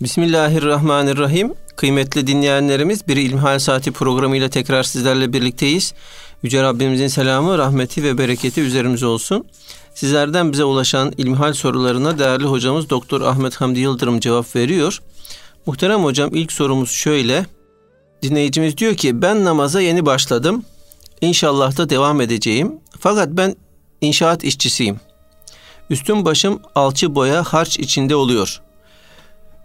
Bismillahirrahmanirrahim. Kıymetli dinleyenlerimiz bir İlmihal Saati programıyla tekrar sizlerle birlikteyiz. Yüce Rabbimizin selamı, rahmeti ve bereketi üzerimize olsun. Sizlerden bize ulaşan ilmihal sorularına değerli hocamız Doktor Ahmet Hamdi Yıldırım cevap veriyor. Muhterem hocam ilk sorumuz şöyle. Dinleyicimiz diyor ki ben namaza yeni başladım. İnşallah da devam edeceğim. Fakat ben inşaat işçisiyim. Üstüm başım alçı boya harç içinde oluyor.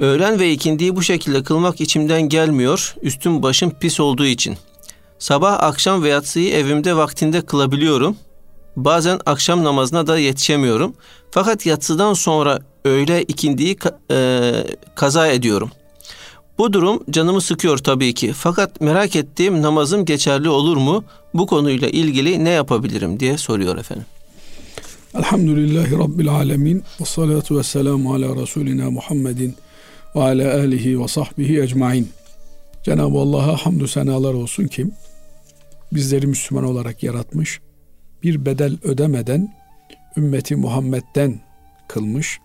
Öğlen ve ikindiyi bu şekilde kılmak içimden gelmiyor. Üstüm başım pis olduğu için. Sabah, akşam ve yatsıyı evimde vaktinde kılabiliyorum. Bazen akşam namazına da yetişemiyorum. Fakat yatsıdan sonra öğle ikindiyi e, kaza ediyorum. Bu durum canımı sıkıyor tabii ki. Fakat merak ettiğim namazım geçerli olur mu? Bu konuyla ilgili ne yapabilirim diye soruyor efendim. Elhamdülillahi Rabbil Alemin ve salatu ve selamu ala Resulina Muhammedin ve ala alihi ve sahbihi ecmain. Cenab-ı Allah'a hamdü senalar olsun ki bizleri Müslüman olarak yaratmış, bir bedel ödemeden ümmeti Muhammed'den kılmış,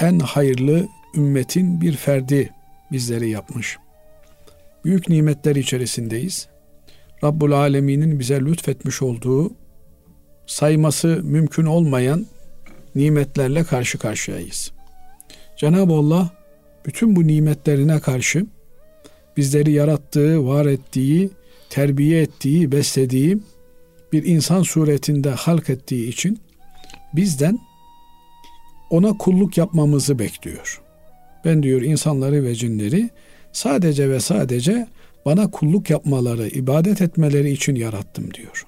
en hayırlı ümmetin bir ferdi bizleri yapmış. Büyük nimetler içerisindeyiz. Rabbul Alemin'in bize lütfetmiş olduğu sayması mümkün olmayan nimetlerle karşı karşıyayız. Cenab-ı Allah bütün bu nimetlerine karşı bizleri yarattığı, var ettiği, terbiye ettiği, beslediği bir insan suretinde halk ettiği için bizden ona kulluk yapmamızı bekliyor. Ben diyor insanları ve cinleri sadece ve sadece bana kulluk yapmaları, ibadet etmeleri için yarattım diyor.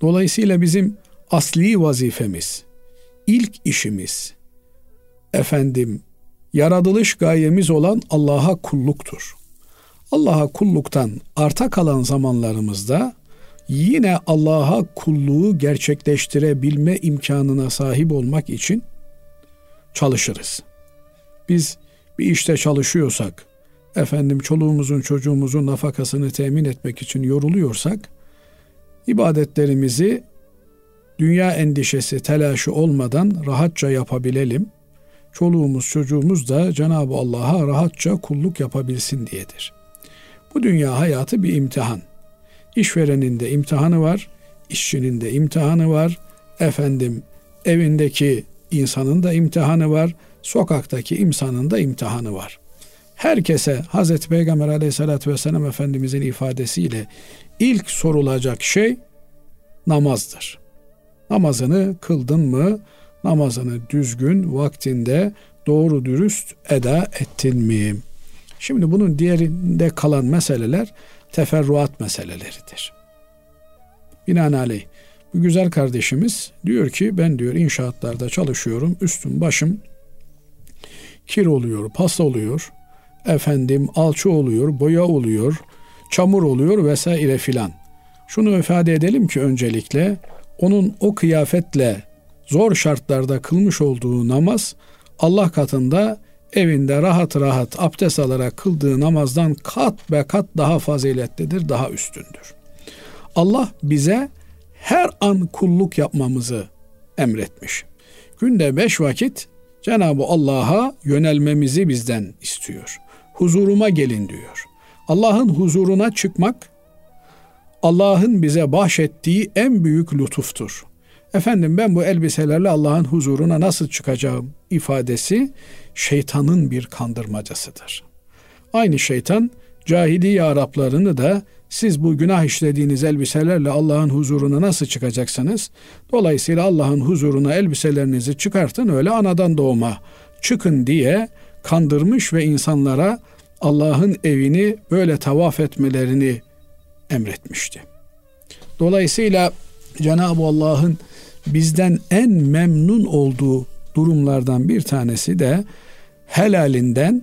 Dolayısıyla bizim asli vazifemiz, ilk işimiz, efendim, yaratılış gayemiz olan Allah'a kulluktur. Allah'a kulluktan arta kalan zamanlarımızda yine Allah'a kulluğu gerçekleştirebilme imkanına sahip olmak için çalışırız. Biz bir işte çalışıyorsak, efendim çoluğumuzun çocuğumuzun nafakasını temin etmek için yoruluyorsak, ibadetlerimizi dünya endişesi, telaşı olmadan rahatça yapabilelim. Çoluğumuz, çocuğumuz da Cenab-ı Allah'a rahatça kulluk yapabilsin diyedir. Bu dünya hayatı bir imtihan. İşverenin de imtihanı var, işçinin de imtihanı var, efendim evindeki insanın da imtihanı var, sokaktaki insanın da imtihanı var. Herkese Hazreti Peygamber aleyhissalatü vesselam Efendimizin ifadesiyle ilk sorulacak şey namazdır. Namazını kıldın mı? Namazını düzgün, vaktinde, doğru dürüst eda ettin mi? Şimdi bunun diğerinde kalan meseleler teferruat meseleleridir. Binaenaleyh bu güzel kardeşimiz diyor ki ben diyor inşaatlarda çalışıyorum. Üstüm başım kir oluyor, pas oluyor, efendim alçı oluyor, boya oluyor, çamur oluyor vesaire filan. Şunu ifade edelim ki öncelikle onun o kıyafetle zor şartlarda kılmış olduğu namaz Allah katında evinde rahat rahat abdest alarak kıldığı namazdan kat ve kat daha faziletlidir, daha üstündür. Allah bize her an kulluk yapmamızı emretmiş. Günde beş vakit Cenab-ı Allah'a yönelmemizi bizden istiyor. Huzuruma gelin diyor. Allah'ın huzuruna çıkmak Allah'ın bize bahşettiği en büyük lütuftur. Efendim ben bu elbiselerle Allah'ın huzuruna nasıl çıkacağım ifadesi şeytanın bir kandırmacasıdır. Aynı şeytan cahiliye Araplarını da siz bu günah işlediğiniz elbiselerle Allah'ın huzuruna nasıl çıkacaksınız? Dolayısıyla Allah'ın huzuruna elbiselerinizi çıkartın öyle anadan doğma çıkın diye kandırmış ve insanlara Allah'ın evini böyle tavaf etmelerini emretmişti. Dolayısıyla Cenab-ı Allah'ın bizden en memnun olduğu durumlardan bir tanesi de helalinden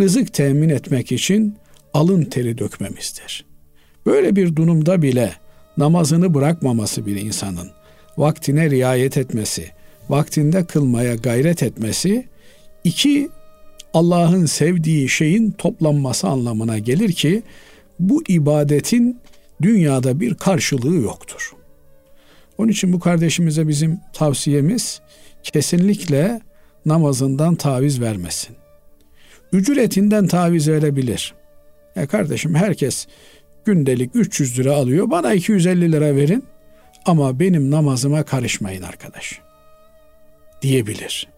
rızık temin etmek için alın teri dökmemizdir. Böyle bir durumda bile namazını bırakmaması bir insanın, vaktine riayet etmesi, vaktinde kılmaya gayret etmesi, iki Allah'ın sevdiği şeyin toplanması anlamına gelir ki bu ibadetin dünyada bir karşılığı yoktur. Onun için bu kardeşimize bizim tavsiyemiz kesinlikle namazından taviz vermesin. ücretinden taviz verebilir. E kardeşim herkes gündelik 300 lira alıyor. Bana 250 lira verin ama benim namazıma karışmayın arkadaş. Diyebilir.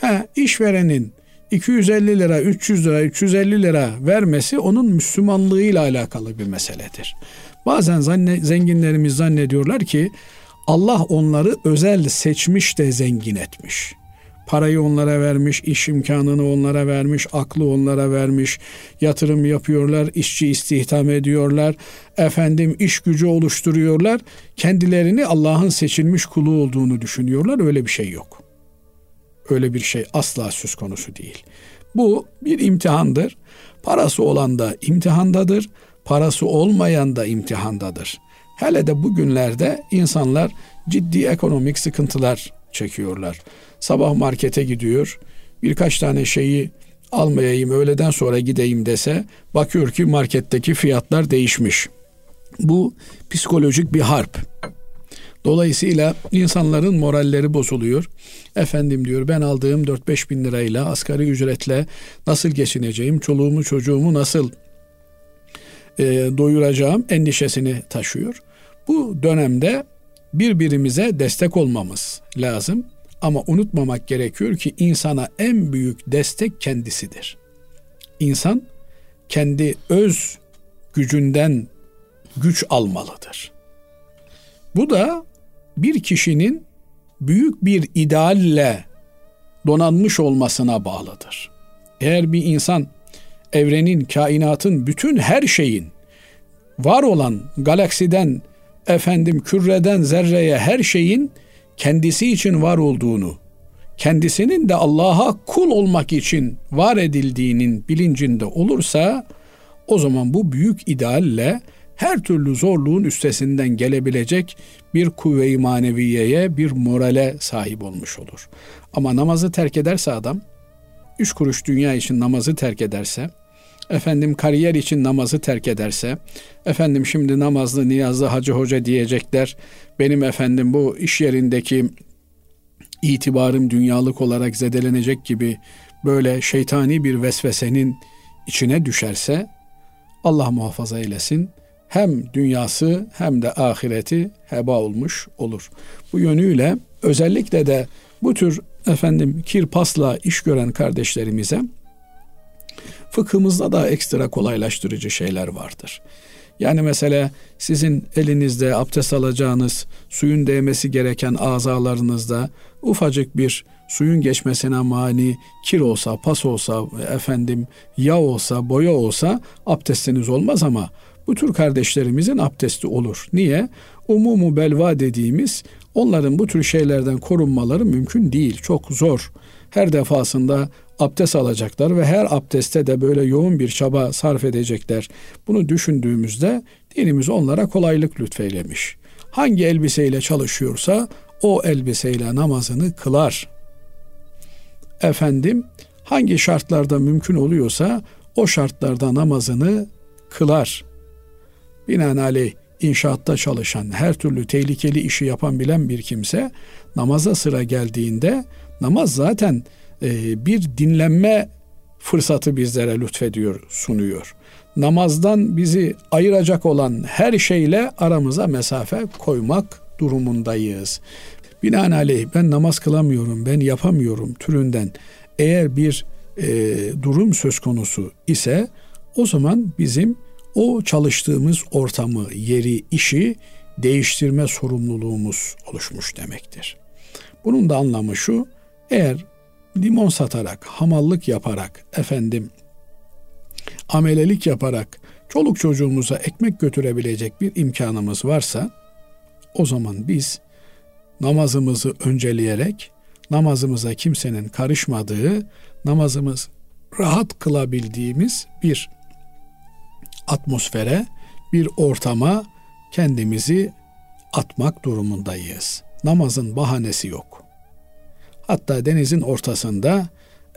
Ha işverenin 250 lira, 300 lira, 350 lira vermesi onun Müslümanlığıyla alakalı bir meseledir. Bazen zanne, zenginlerimiz zannediyorlar ki Allah onları özel seçmiş de zengin etmiş. Parayı onlara vermiş, iş imkanını onlara vermiş, aklı onlara vermiş, yatırım yapıyorlar, işçi istihdam ediyorlar, efendim iş gücü oluşturuyorlar. Kendilerini Allah'ın seçilmiş kulu olduğunu düşünüyorlar. Öyle bir şey yok. Öyle bir şey asla söz konusu değil. Bu bir imtihandır. Parası olan da imtihandadır, parası olmayan da imtihandadır. Hele de bugünlerde insanlar ciddi ekonomik sıkıntılar çekiyorlar. Sabah markete gidiyor, birkaç tane şeyi almayayım, öğleden sonra gideyim dese bakıyor ki marketteki fiyatlar değişmiş. Bu psikolojik bir harp. Dolayısıyla insanların moralleri bozuluyor. Efendim diyor ben aldığım 4-5 bin lirayla asgari ücretle nasıl geçineceğim, çoluğumu çocuğumu nasıl e, doyuracağım endişesini taşıyor. Bu dönemde birbirimize destek olmamız lazım. Ama unutmamak gerekiyor ki insana en büyük destek kendisidir. İnsan kendi öz gücünden güç almalıdır. Bu da bir kişinin büyük bir idealle donanmış olmasına bağlıdır. Eğer bir insan evrenin, kainatın, bütün her şeyin var olan galaksiden, efendim küreden zerreye her şeyin kendisi için var olduğunu, kendisinin de Allah'a kul olmak için var edildiğinin bilincinde olursa o zaman bu büyük idealle her türlü zorluğun üstesinden gelebilecek bir kuvve-i maneviyeye, bir morale sahip olmuş olur. Ama namazı terk ederse adam, üç kuruş dünya için namazı terk ederse, efendim kariyer için namazı terk ederse, efendim şimdi namazlı niyazlı hacı hoca diyecekler, benim efendim bu iş yerindeki itibarım dünyalık olarak zedelenecek gibi böyle şeytani bir vesvesenin içine düşerse, Allah muhafaza eylesin, hem dünyası hem de ahireti heba olmuş olur. Bu yönüyle özellikle de bu tür efendim kirpasla iş gören kardeşlerimize fıkhımızda da ekstra kolaylaştırıcı şeyler vardır. Yani mesela sizin elinizde abdest alacağınız suyun değmesi gereken azalarınızda ufacık bir suyun geçmesine mani kir olsa, pas olsa, efendim yağ olsa, boya olsa abdestiniz olmaz ama bu tür kardeşlerimizin abdesti olur. Niye? Umumu belva dediğimiz onların bu tür şeylerden korunmaları mümkün değil. Çok zor. Her defasında abdest alacaklar ve her abdeste de böyle yoğun bir çaba sarf edecekler. Bunu düşündüğümüzde dinimiz onlara kolaylık lütfeylemiş. Hangi elbiseyle çalışıyorsa o elbiseyle namazını kılar. Efendim hangi şartlarda mümkün oluyorsa o şartlarda namazını kılar. Binaenaleyh inşaatta çalışan, her türlü tehlikeli işi yapan bilen bir kimse namaza sıra geldiğinde namaz zaten bir dinlenme fırsatı bizlere lütfediyor, sunuyor. Namazdan bizi ayıracak olan her şeyle aramıza mesafe koymak durumundayız. Binaenaleyh ben namaz kılamıyorum, ben yapamıyorum türünden eğer bir e, durum söz konusu ise o zaman bizim o çalıştığımız ortamı, yeri, işi değiştirme sorumluluğumuz oluşmuş demektir. Bunun da anlamı şu, eğer limon satarak, hamallık yaparak, efendim amelelik yaparak çoluk çocuğumuza ekmek götürebilecek bir imkanımız varsa o zaman biz namazımızı önceleyerek namazımıza kimsenin karışmadığı, namazımız rahat kılabildiğimiz bir atmosfere, bir ortama kendimizi atmak durumundayız. Namazın bahanesi yok. Hatta denizin ortasında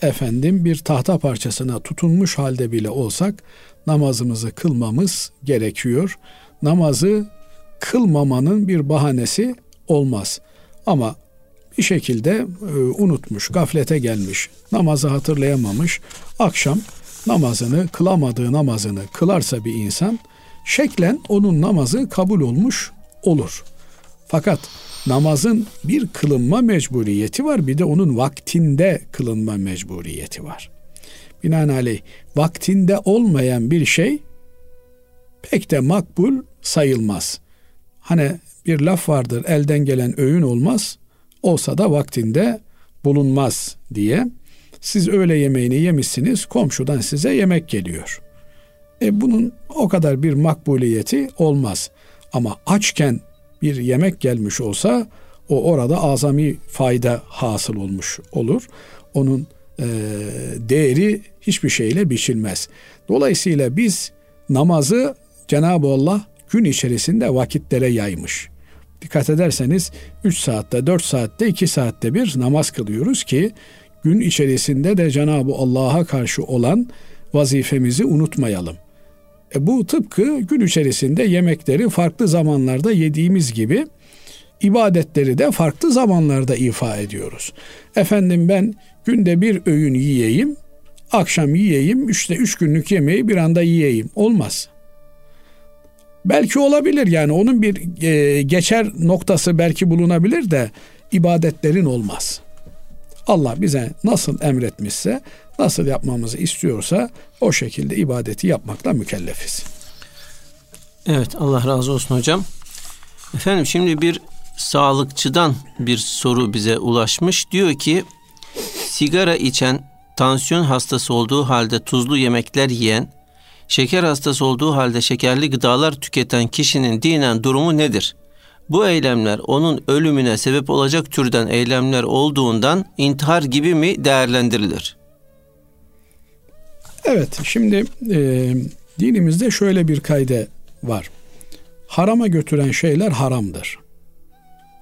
efendim bir tahta parçasına tutunmuş halde bile olsak namazımızı kılmamız gerekiyor. Namazı kılmamanın bir bahanesi olmaz. Ama bir şekilde e, unutmuş, gaflete gelmiş, namazı hatırlayamamış. Akşam namazını, kılamadığı namazını kılarsa bir insan şeklen onun namazı kabul olmuş olur. Fakat namazın bir kılınma mecburiyeti var bir de onun vaktinde kılınma mecburiyeti var. Binaenaleyh vaktinde olmayan bir şey pek de makbul sayılmaz. Hani bir laf vardır elden gelen öğün olmaz olsa da vaktinde bulunmaz diye. Siz öğle yemeğini yemişsiniz komşudan size yemek geliyor. E bunun o kadar bir makbuliyeti olmaz. Ama açken bir yemek gelmiş olsa o orada azami fayda hasıl olmuş olur. Onun e, değeri hiçbir şeyle biçilmez. Dolayısıyla biz namazı Cenab-ı Allah gün içerisinde vakitlere yaymış. Dikkat ederseniz 3 saatte, 4 saatte, 2 saatte bir namaz kılıyoruz ki gün içerisinde de Cenab-ı Allah'a karşı olan vazifemizi unutmayalım. E bu tıpkı gün içerisinde yemekleri farklı zamanlarda yediğimiz gibi ibadetleri de farklı zamanlarda ifa ediyoruz. Efendim ben günde bir öğün yiyeyim, akşam yiyeyim, işte üç günlük yemeği bir anda yiyeyim. Olmaz. Belki olabilir yani onun bir e, geçer noktası belki bulunabilir de ibadetlerin olmaz. Allah bize nasıl emretmişse, nasıl yapmamızı istiyorsa o şekilde ibadeti yapmakla mükellefiz. Evet Allah razı olsun hocam. Efendim şimdi bir sağlıkçıdan bir soru bize ulaşmış. Diyor ki sigara içen, tansiyon hastası olduğu halde tuzlu yemekler yiyen, şeker hastası olduğu halde şekerli gıdalar tüketen kişinin dinen durumu nedir? Bu eylemler onun ölümüne sebep olacak türden eylemler olduğundan intihar gibi mi değerlendirilir? Evet, şimdi e, dinimizde şöyle bir kayde var. Harama götüren şeyler haramdır.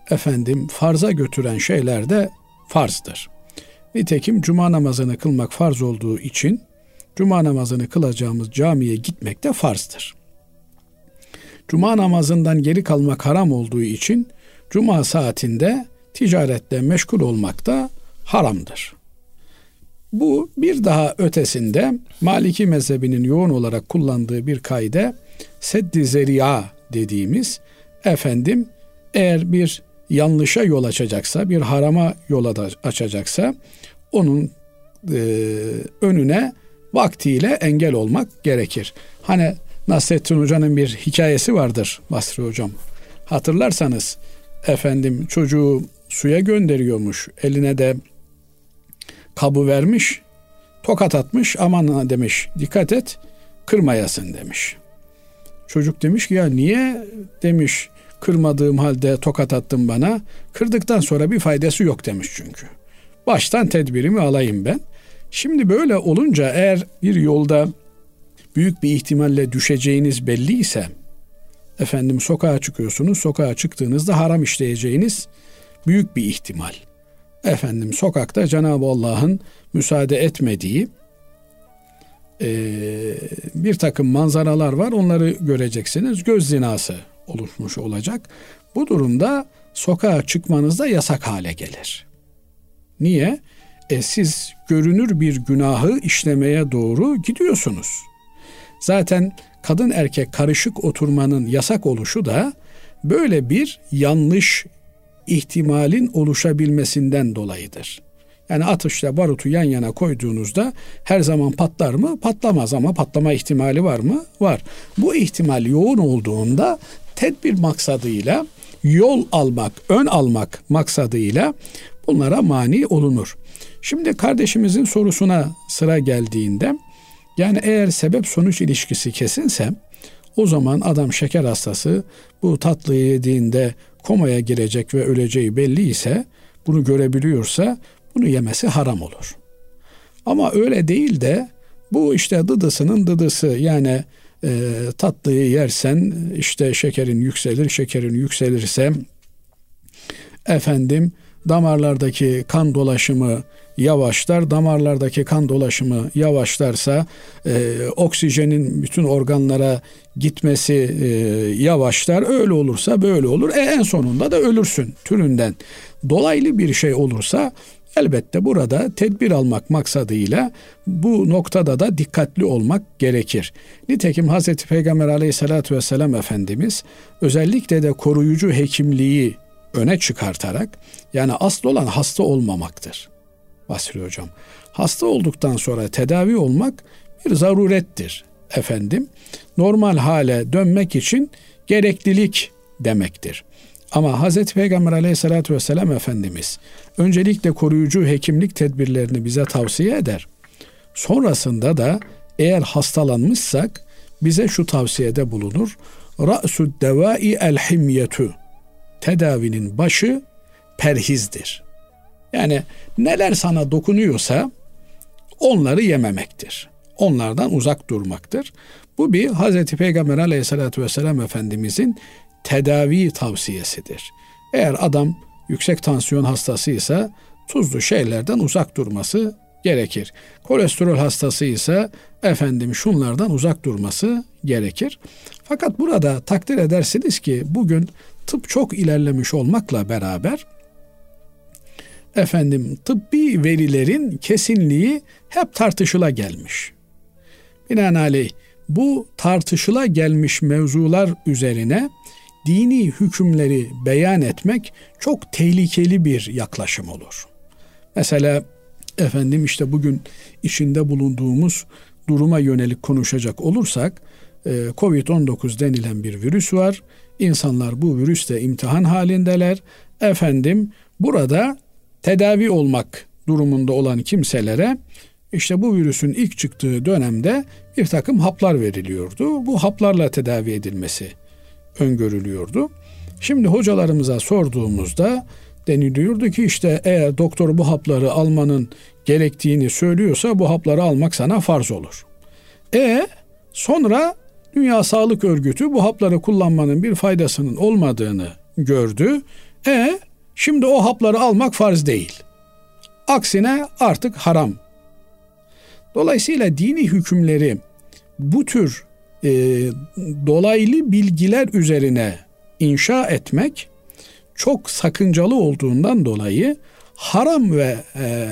Efendim farza götüren şeyler de farzdır. Nitekim cuma namazını kılmak farz olduğu için cuma namazını kılacağımız camiye gitmek de farzdır. Cuma namazından geri kalmak haram olduğu için cuma saatinde ticarette meşgul olmak da haramdır. Bu bir daha ötesinde Maliki mezhebinin yoğun olarak kullandığı bir kaide seddi zeriya dediğimiz efendim eğer bir yanlışa yol açacaksa, bir harama yol açacaksa onun e, önüne vaktiyle engel olmak gerekir. Hani Nasrettin Hoca'nın bir hikayesi vardır Basri Hocam. Hatırlarsanız efendim çocuğu suya gönderiyormuş. Eline de kabı vermiş. Tokat atmış. Aman demiş. Dikkat et. Kırmayasın demiş. Çocuk demiş ki ya niye demiş kırmadığım halde tokat attın bana. Kırdıktan sonra bir faydası yok demiş çünkü. Baştan tedbirimi alayım ben. Şimdi böyle olunca eğer bir yolda büyük bir ihtimalle düşeceğiniz belli ise efendim sokağa çıkıyorsunuz. Sokağa çıktığınızda haram işleyeceğiniz büyük bir ihtimal. Efendim sokakta Cenab-ı Allah'ın müsaade etmediği e, bir takım manzaralar var. Onları göreceksiniz. Göz zinası oluşmuş olacak. Bu durumda sokağa çıkmanız da yasak hale gelir. Niye? E siz görünür bir günahı işlemeye doğru gidiyorsunuz. Zaten kadın erkek karışık oturmanın yasak oluşu da böyle bir yanlış ihtimalin oluşabilmesinden dolayıdır. Yani atışla barutu yan yana koyduğunuzda her zaman patlar mı? Patlamaz ama patlama ihtimali var mı? Var. Bu ihtimal yoğun olduğunda tedbir maksadıyla yol almak, ön almak maksadıyla bunlara mani olunur. Şimdi kardeşimizin sorusuna sıra geldiğinde yani eğer sebep sonuç ilişkisi kesinse o zaman adam şeker hastası bu tatlıyı yediğinde komaya girecek ve öleceği belli ise bunu görebiliyorsa bunu yemesi haram olur. Ama öyle değil de bu işte dıdısının dıdısı yani e, tatlıyı yersen işte şekerin yükselir, şekerin yükselirse efendim damarlardaki kan dolaşımı yavaşlar. Damarlardaki kan dolaşımı yavaşlarsa e, oksijenin bütün organlara gitmesi e, yavaşlar. Öyle olursa böyle olur. E, en sonunda da ölürsün türünden. Dolaylı bir şey olursa elbette burada tedbir almak maksadıyla bu noktada da dikkatli olmak gerekir. Nitekim Hz. Peygamber aleyhissalatü vesselam Efendimiz özellikle de koruyucu hekimliği öne çıkartarak yani asıl olan hasta olmamaktır. Basri Hocam. Hasta olduktan sonra tedavi olmak bir zarurettir efendim. Normal hale dönmek için gereklilik demektir. Ama Hz. Peygamber aleyhissalatü vesselam Efendimiz öncelikle koruyucu hekimlik tedbirlerini bize tavsiye eder. Sonrasında da eğer hastalanmışsak bize şu tavsiyede bulunur. Ra'su devai el himyetu. Tedavinin başı perhizdir. Yani neler sana dokunuyorsa onları yememektir. Onlardan uzak durmaktır. Bu bir Hz. Peygamber aleyhissalatü vesselam Efendimizin tedavi tavsiyesidir. Eğer adam yüksek tansiyon hastasıysa tuzlu şeylerden uzak durması gerekir. Kolesterol hastası ise efendim şunlardan uzak durması gerekir. Fakat burada takdir edersiniz ki bugün tıp çok ilerlemiş olmakla beraber efendim tıbbi verilerin kesinliği hep tartışıla gelmiş. Binaenaleyh bu tartışıla gelmiş mevzular üzerine dini hükümleri beyan etmek çok tehlikeli bir yaklaşım olur. Mesela efendim işte bugün içinde bulunduğumuz duruma yönelik konuşacak olursak e, Covid-19 denilen bir virüs var. İnsanlar bu virüste imtihan halindeler. Efendim burada tedavi olmak durumunda olan kimselere işte bu virüsün ilk çıktığı dönemde bir takım haplar veriliyordu. Bu haplarla tedavi edilmesi öngörülüyordu. Şimdi hocalarımıza sorduğumuzda deniliyordu ki işte eğer doktor bu hapları almanın gerektiğini söylüyorsa bu hapları almak sana farz olur. E sonra Dünya Sağlık Örgütü bu hapları kullanmanın bir faydasının olmadığını gördü. E şimdi o hapları almak farz değil. Aksine artık haram. Dolayısıyla dini hükümleri bu tür e, dolaylı bilgiler üzerine inşa etmek çok sakıncalı olduğundan dolayı haram ve e,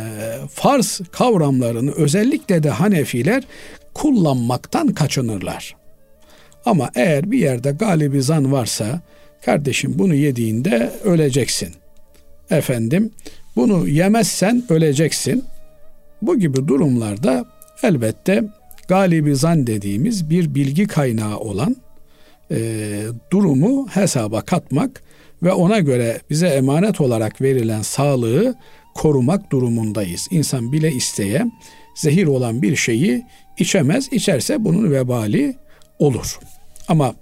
farz kavramlarını özellikle de Hanefiler kullanmaktan kaçınırlar. Ama eğer bir yerde galibi zan varsa kardeşim bunu yediğinde öleceksin. Efendim bunu yemezsen öleceksin. Bu gibi durumlarda elbette galibi zan dediğimiz bir bilgi kaynağı olan e, durumu hesaba katmak ve ona göre bize emanet olarak verilen sağlığı korumak durumundayız. İnsan bile isteye zehir olan bir şeyi içemez. İçerse bunun vebali olur. Ama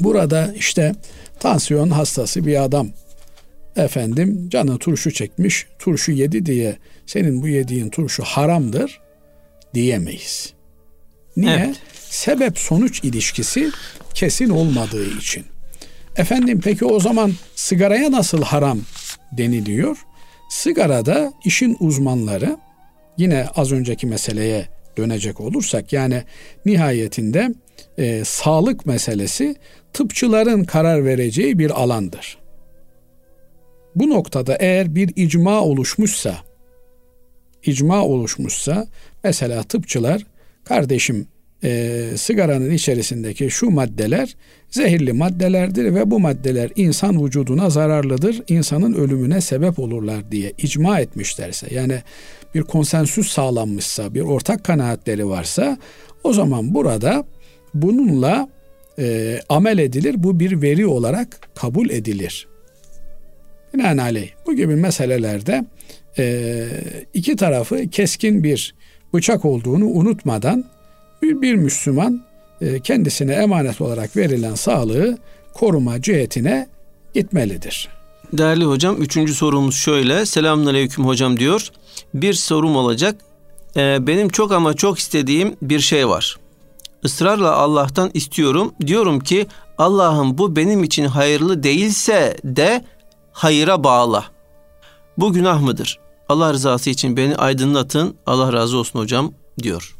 burada işte tansiyon hastası bir adam efendim canı turşu çekmiş, turşu yedi diye senin bu yediğin turşu haramdır diyemeyiz. Niye? Evet. Sebep sonuç ilişkisi kesin olmadığı için. Efendim peki o zaman sigaraya nasıl haram deniliyor? Sigarada işin uzmanları yine az önceki meseleye dönecek olursak yani nihayetinde e, sağlık meselesi tıpçıların karar vereceği bir alandır. Bu noktada eğer bir icma oluşmuşsa icma oluşmuşsa mesela tıpçılar kardeşim e, sigaranın içerisindeki şu maddeler zehirli maddelerdir ve bu maddeler insan vücuduna zararlıdır, insanın ölümüne sebep olurlar diye icma etmişlerse yani bir konsensüs sağlanmışsa, bir ortak kanaatleri varsa o zaman burada bununla e, amel edilir. Bu bir veri olarak kabul edilir. Binaenaleyh bu gibi meselelerde e, iki tarafı keskin bir bıçak olduğunu unutmadan bir, bir Müslüman e, kendisine emanet olarak verilen sağlığı koruma cihetine gitmelidir. Değerli hocam üçüncü sorumuz şöyle. Selamünaleyküm hocam diyor. Bir sorum olacak. Ee, benim çok ama çok istediğim bir şey var. Israrla Allah'tan istiyorum. Diyorum ki Allah'ım bu benim için hayırlı değilse de hayıra bağla. Bu günah mıdır? Allah rızası için beni aydınlatın. Allah razı olsun hocam diyor.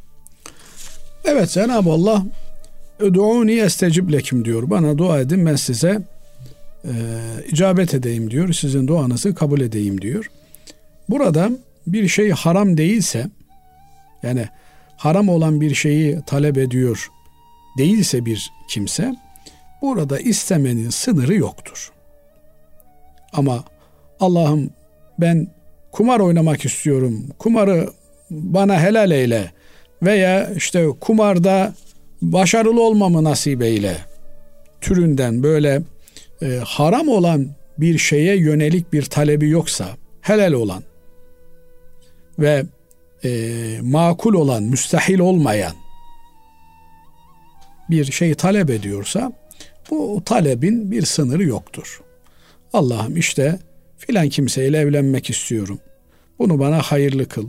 Evet Cenab-ı Allah Ödu'uni estecib lekim diyor. Bana dua edin ben size e, icabet edeyim diyor. Sizin duanızı kabul edeyim diyor. Burada bir şey haram değilse yani haram olan bir şeyi talep ediyor değilse bir kimse burada istemenin sınırı yoktur. Ama Allah'ım ben kumar oynamak istiyorum. Kumarı bana helal eyle veya işte kumarda başarılı olmamı nasip eyle türünden böyle e, haram olan bir şeye yönelik bir talebi yoksa helal olan ve e, makul olan, müstahil olmayan bir şey talep ediyorsa bu talebin bir sınırı yoktur. Allah'ım işte filan kimseyle evlenmek istiyorum. Bunu bana hayırlı kıl.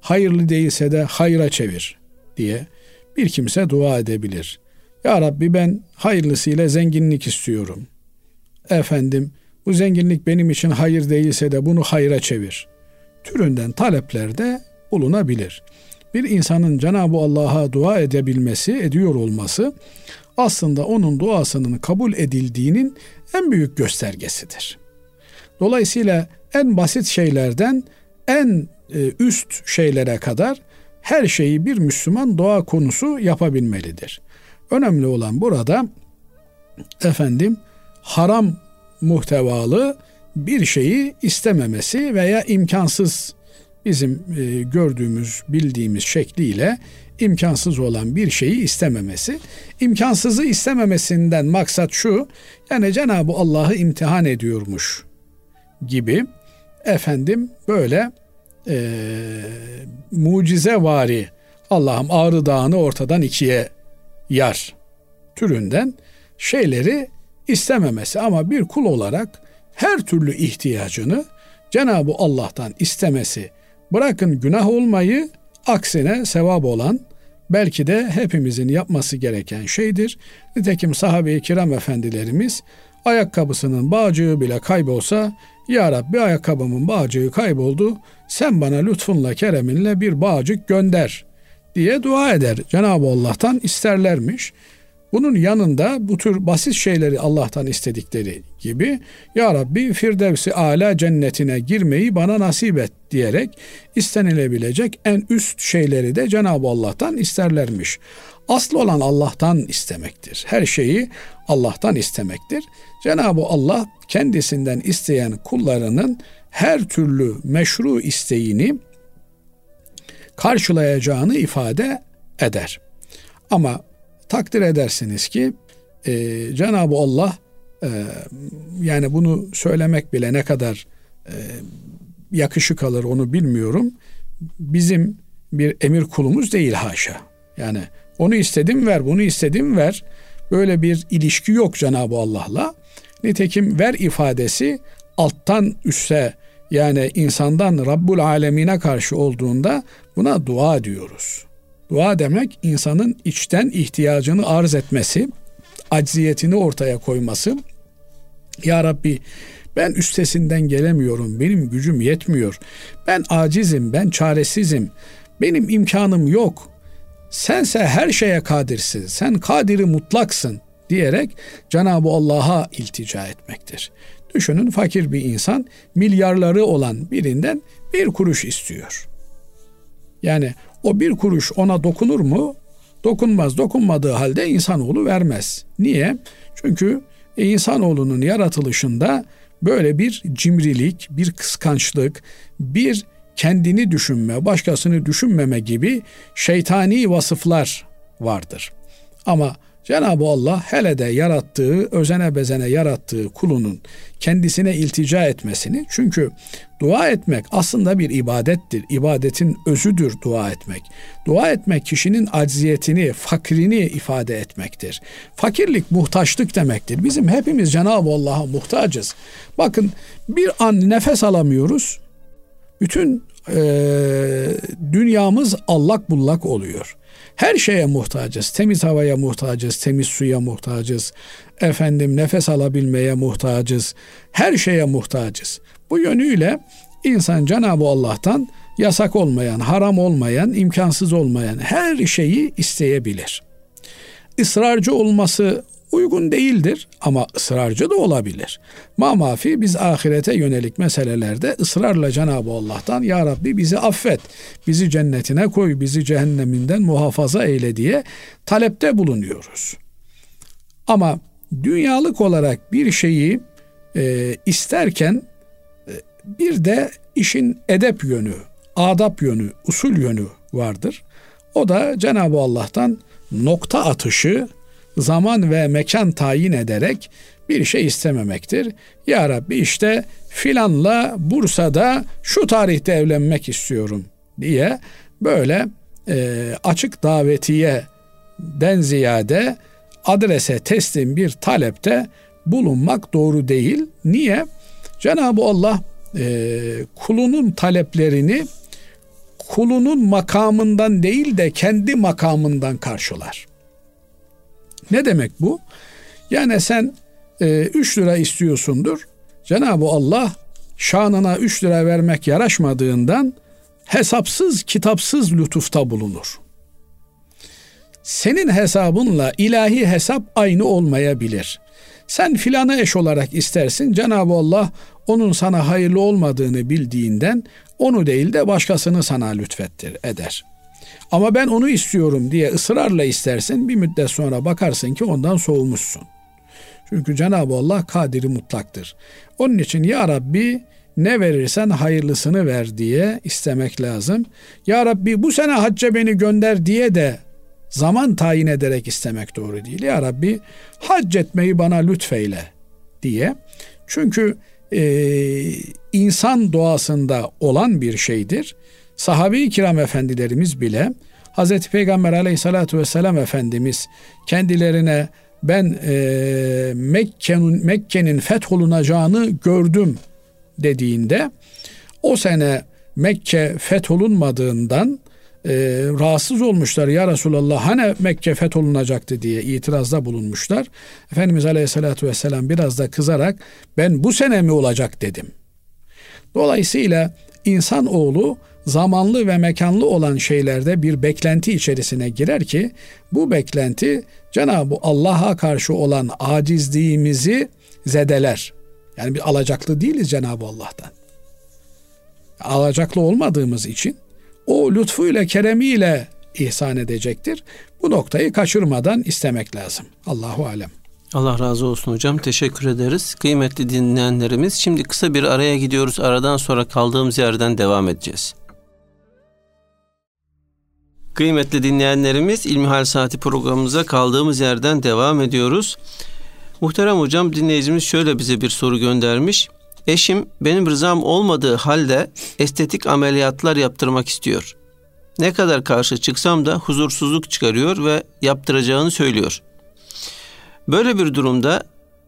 Hayırlı değilse de hayra çevir diye bir kimse dua edebilir. Ya Rabbi ben hayırlısıyla zenginlik istiyorum. Efendim bu zenginlik benim için hayır değilse de bunu hayra çevir. Türünden taleplerde bulunabilir. Bir insanın Cenab-ı Allah'a dua edebilmesi, ediyor olması aslında onun duasının kabul edildiğinin en büyük göstergesidir. Dolayısıyla en basit şeylerden en e, üst şeylere kadar her şeyi bir Müslüman dua konusu yapabilmelidir. Önemli olan burada efendim haram muhtevalı bir şeyi istememesi veya imkansız bizim e, gördüğümüz, bildiğimiz şekliyle imkansız olan bir şeyi istememesi. İmkansızı istememesinden maksat şu, yani Cenab-ı Allah'ı imtihan ediyormuş gibi efendim böyle e, mucizevari Allah'ım Ağrı Dağı'nı ortadan ikiye yar türünden şeyleri istememesi ama bir kul olarak her türlü ihtiyacını Cenab-ı Allah'tan istemesi bırakın günah olmayı aksine sevap olan belki de hepimizin yapması gereken şeydir. Nitekim sahabe-i kiram efendilerimiz ayakkabısının bağcığı bile kaybolsa Ya Rabbi ayakkabımın bağcığı kayboldu sen bana lütfunla kereminle bir bağcık gönder diye dua eder. Cenab-ı Allah'tan isterlermiş. Bunun yanında bu tür basit şeyleri Allah'tan istedikleri gibi Ya Rabbi Firdevsi Ala cennetine girmeyi bana nasip et diyerek istenilebilecek en üst şeyleri de Cenab-ı Allah'tan isterlermiş. Asıl olan Allah'tan istemektir. Her şeyi Allah'tan istemektir. Cenab-ı Allah kendisinden isteyen kullarının her türlü meşru isteğini karşılayacağını ifade eder. Ama takdir edersiniz ki e, Cenab-ı Allah e, yani bunu söylemek bile ne kadar e, yakışık alır onu bilmiyorum. Bizim bir emir kulumuz değil haşa. Yani onu istedim ver, bunu istedim ver. Böyle bir ilişki yok Cenab-ı Allah'la. Nitekim ver ifadesi alttan üste yani insandan Rabbul Alemine karşı olduğunda buna dua diyoruz. Dua demek insanın içten ihtiyacını arz etmesi, acziyetini ortaya koyması. Ya Rabbi ben üstesinden gelemiyorum, benim gücüm yetmiyor. Ben acizim, ben çaresizim. Benim imkanım yok. Sense her şeye kadirsin. Sen kadiri mutlaksın diyerek Cenab-ı Allah'a iltica etmektir. Düşünün fakir bir insan milyarları olan birinden bir kuruş istiyor. Yani o bir kuruş ona dokunur mu? Dokunmaz. Dokunmadığı halde insanoğlu vermez. Niye? Çünkü insanoğlunun yaratılışında böyle bir cimrilik, bir kıskançlık, bir kendini düşünme, başkasını düşünmeme gibi şeytani vasıflar vardır. Ama Cenab-ı Allah hele de yarattığı, özene bezene yarattığı kulunun kendisine iltica etmesini çünkü dua etmek aslında bir ibadettir. İbadetin özüdür dua etmek. Dua etmek kişinin acziyetini, fakrini ifade etmektir. Fakirlik muhtaçlık demektir. Bizim hepimiz Cenab-ı Allah'a muhtacız. Bakın bir an nefes alamıyoruz. Bütün e, dünyamız allak bullak oluyor. Her şeye muhtacız. Temiz havaya muhtacız, temiz suya muhtacız. Efendim nefes alabilmeye muhtacız. Her şeye muhtacız. Bu yönüyle İnsan Cenab-ı Allah'tan yasak olmayan, haram olmayan, imkansız olmayan her şeyi isteyebilir. Israrcı olması uygun değildir ama ısrarcı da olabilir. Ma mafi biz ahirete yönelik meselelerde ısrarla Cenab-ı Allah'tan Ya Rabbi bizi affet, bizi cennetine koy, bizi cehenneminden muhafaza eyle diye talepte bulunuyoruz. Ama dünyalık olarak bir şeyi e, isterken e, bir de işin edep yönü, adap yönü, usul yönü vardır. O da Cenab-ı Allah'tan nokta atışı, zaman ve mekan tayin ederek bir şey istememektir. Ya Rabbi işte filanla Bursa'da şu tarihte evlenmek istiyorum diye böyle e, açık davetiye den ziyade adrese teslim bir talepte bulunmak doğru değil. Niye? Cenab-ı Allah e, kulunun taleplerini kulunun makamından değil de kendi makamından karşılar. Ne demek bu? Yani sen 3 e, lira istiyorsundur. Cenab-ı Allah şanına 3 lira vermek yaraşmadığından hesapsız kitapsız lütufta bulunur. Senin hesabınla ilahi hesap aynı olmayabilir. Sen filanı eş olarak istersin. Cenab-ı Allah onun sana hayırlı olmadığını bildiğinden onu değil de başkasını sana lütfettir eder. Ama ben onu istiyorum diye ısrarla istersin bir müddet sonra bakarsın ki ondan soğumuşsun. Çünkü Cenab-ı Allah kadiri mutlaktır. Onun için ya Rabbi ne verirsen hayırlısını ver diye istemek lazım. Ya Rabbi bu sene hacca beni gönder diye de zaman tayin ederek istemek doğru değil. Ya Rabbi hac etmeyi bana lütfeyle diye. Çünkü e, insan doğasında olan bir şeydir. Sahabe-i kiram efendilerimiz bile Hazreti Peygamber aleyhissalatu vesselam Efendimiz kendilerine ben e, Mekke'nin Mekke'nin fetholunacağını gördüm dediğinde o sene Mekke fetholunmadığından e, rahatsız olmuşlar. Ya Resulallah hani Mekke fetholunacaktı diye itirazda bulunmuşlar. Efendimiz Aleyhisselatü Vesselam biraz da kızarak ben bu sene mi olacak dedim. Dolayısıyla insan oğlu zamanlı ve mekanlı olan şeylerde bir beklenti içerisine girer ki bu beklenti Cenab-ı Allah'a karşı olan acizliğimizi zedeler. Yani bir alacaklı değiliz Cenab-ı Allah'tan. Alacaklı olmadığımız için o lütfuyla, keremiyle ihsan edecektir. Bu noktayı kaçırmadan istemek lazım. Allahu alem. Allah razı olsun hocam. Teşekkür ederiz. Kıymetli dinleyenlerimiz şimdi kısa bir araya gidiyoruz. Aradan sonra kaldığımız yerden devam edeceğiz. Kıymetli dinleyenlerimiz İlmihal Saati programımıza kaldığımız yerden devam ediyoruz. Muhterem hocam dinleyicimiz şöyle bize bir soru göndermiş. Eşim benim rızam olmadığı halde estetik ameliyatlar yaptırmak istiyor. Ne kadar karşı çıksam da huzursuzluk çıkarıyor ve yaptıracağını söylüyor. Böyle bir durumda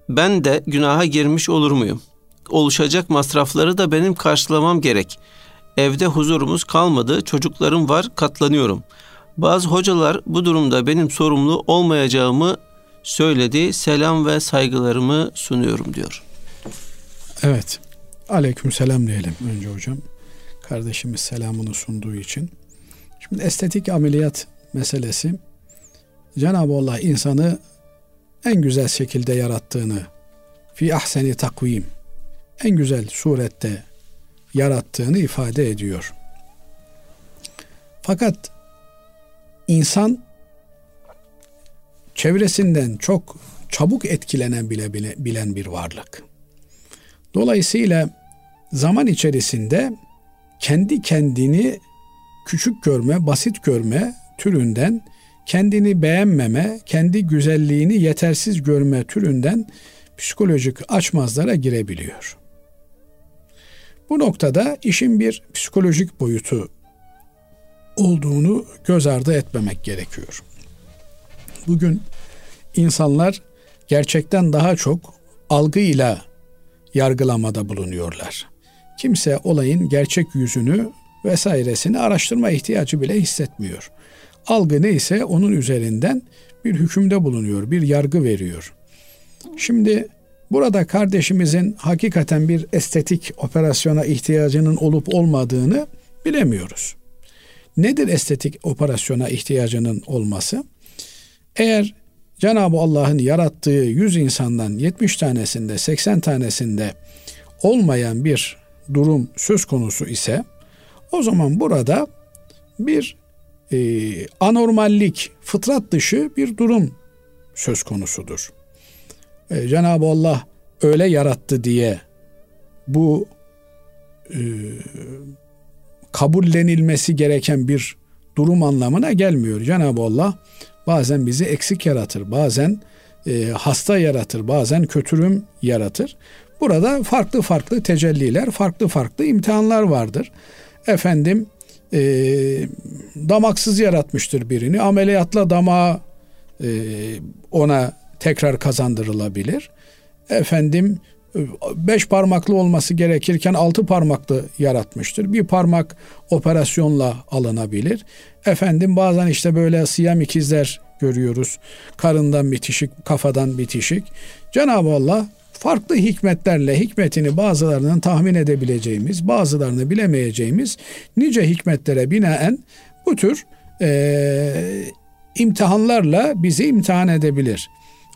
ben de günaha girmiş olur muyum? Oluşacak masrafları da benim karşılamam gerek. Evde huzurumuz kalmadı, çocuklarım var, katlanıyorum. Bazı hocalar bu durumda benim sorumlu olmayacağımı söyledi. Selam ve saygılarımı sunuyorum diyor. Evet. Aleyküm selam diyelim önce hocam. Kardeşimiz selamını sunduğu için. Şimdi estetik ameliyat meselesi Cenab-ı Allah insanı en güzel şekilde yarattığını fi ahseni takvim en güzel surette yarattığını ifade ediyor. Fakat insan çevresinden çok çabuk etkilenen bile, bile bilen bir varlık. Dolayısıyla zaman içerisinde kendi kendini küçük görme, basit görme türünden kendini beğenmeme, kendi güzelliğini yetersiz görme türünden psikolojik açmazlara girebiliyor. Bu noktada işin bir psikolojik boyutu olduğunu göz ardı etmemek gerekiyor. Bugün insanlar gerçekten daha çok algıyla yargılamada bulunuyorlar. Kimse olayın gerçek yüzünü vesairesini araştırma ihtiyacı bile hissetmiyor. Algı neyse onun üzerinden bir hükümde bulunuyor, bir yargı veriyor. Şimdi burada kardeşimizin hakikaten bir estetik operasyona ihtiyacının olup olmadığını bilemiyoruz. Nedir estetik operasyona ihtiyacının olması? Eğer Cenab-ı Allah'ın yarattığı 100 insandan 70 tanesinde 80 tanesinde olmayan bir durum söz konusu ise o zaman burada bir e, anormallik, fıtrat dışı bir durum söz konusudur. E, Cenab-ı Allah öyle yarattı diye bu e, kabullenilmesi gereken bir durum anlamına gelmiyor. Cenab-ı Allah bazen bizi eksik yaratır, bazen e, hasta yaratır, bazen kötürüm yaratır. Burada farklı farklı tecelliler, farklı farklı imtihanlar vardır. Efendim e, damaksız yaratmıştır birini. Ameliyatla damağı e, ona tekrar kazandırılabilir. Efendim beş parmaklı olması gerekirken altı parmaklı yaratmıştır. Bir parmak operasyonla alınabilir. Efendim bazen işte böyle siyam ikizler görüyoruz. Karından bitişik, kafadan bitişik. Cenab-ı Allah farklı hikmetlerle hikmetini bazılarının tahmin edebileceğimiz, bazılarını bilemeyeceğimiz nice hikmetlere binaen bu tür e, imtihanlarla bizi imtihan edebilir.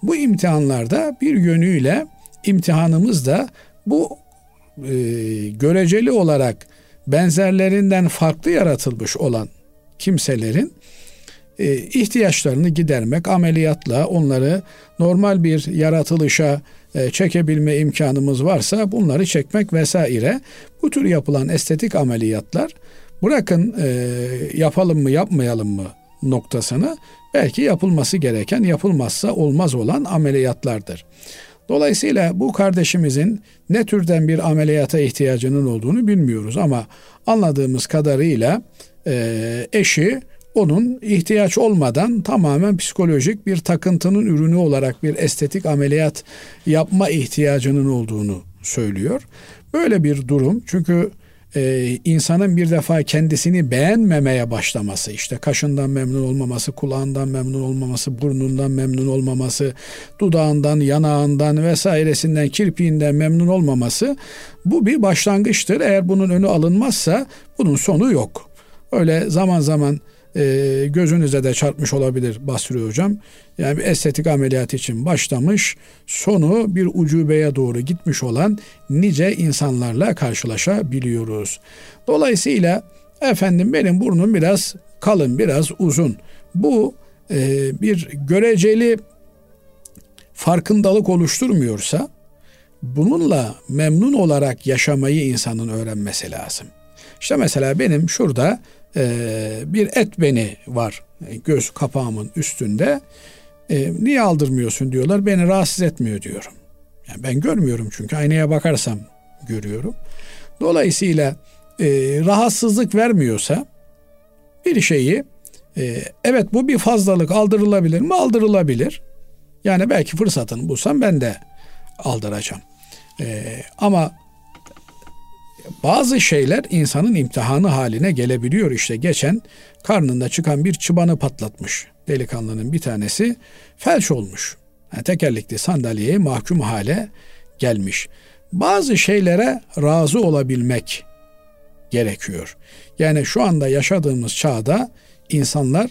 Bu imtihanlarda bir yönüyle imtihanımız da bu e, göreceli olarak benzerlerinden farklı yaratılmış olan kimselerin e, ihtiyaçlarını gidermek, ameliyatla onları normal bir yaratılışa e, çekebilme imkanımız varsa bunları çekmek vesaire. Bu tür yapılan estetik ameliyatlar bırakın e, yapalım mı yapmayalım mı noktasını belki yapılması gereken yapılmazsa olmaz olan ameliyatlardır. Dolayısıyla bu kardeşimizin ne türden bir ameliyata ihtiyacının olduğunu bilmiyoruz ama anladığımız kadarıyla e, eşi onun ihtiyaç olmadan tamamen psikolojik bir takıntının ürünü olarak bir estetik ameliyat yapma ihtiyacının olduğunu söylüyor. Böyle bir durum çünkü e, insanın bir defa kendisini beğenmemeye başlaması, işte kaşından memnun olmaması, kulağından memnun olmaması, burnundan memnun olmaması, dudağından, yanağından vesairesinden, kirpiğinden memnun olmaması bu bir başlangıçtır. Eğer bunun önü alınmazsa bunun sonu yok. Öyle zaman zaman e, gözünüze de çarpmış olabilir Basri Hocam. Yani bir estetik ameliyat için başlamış, sonu bir ucubeye doğru gitmiş olan nice insanlarla karşılaşabiliyoruz. Dolayısıyla efendim benim burnum biraz kalın, biraz uzun. Bu e, bir göreceli farkındalık oluşturmuyorsa bununla memnun olarak yaşamayı insanın öğrenmesi lazım. İşte mesela benim şurada e, bir et beni var göz kapağımın üstünde. E, niye aldırmıyorsun diyorlar. Beni rahatsız etmiyor diyorum. Yani ben görmüyorum çünkü aynaya bakarsam görüyorum. Dolayısıyla e, rahatsızlık vermiyorsa bir şeyi e, evet bu bir fazlalık aldırılabilir mi? Aldırılabilir. Yani belki fırsatını bulsam ben de aldıracağım. E, ama bazı şeyler insanın imtihanı haline gelebiliyor. İşte geçen karnında çıkan bir çıbanı patlatmış. Delikanlının bir tanesi felç olmuş. Yani tekerlekli sandalyeye mahkum hale gelmiş. Bazı şeylere razı olabilmek gerekiyor. Yani şu anda yaşadığımız çağda insanlar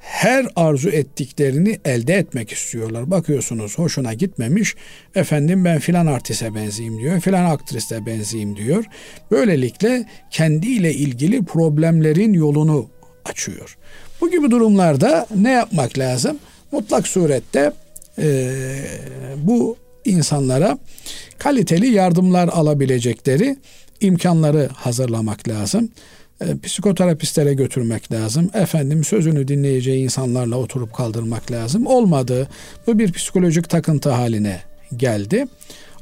her arzu ettiklerini elde etmek istiyorlar. Bakıyorsunuz hoşuna gitmemiş. Efendim ben filan artiste benzeyeyim diyor. Filan aktriste benzeyeyim diyor. Böylelikle kendiyle ilgili problemlerin yolunu açıyor. Bu gibi durumlarda ne yapmak lazım? Mutlak surette e, bu insanlara kaliteli yardımlar alabilecekleri imkanları hazırlamak lazım e, psikoterapistlere götürmek lazım. Efendim sözünü dinleyeceği insanlarla oturup kaldırmak lazım. Olmadı. Bu bir psikolojik takıntı haline geldi.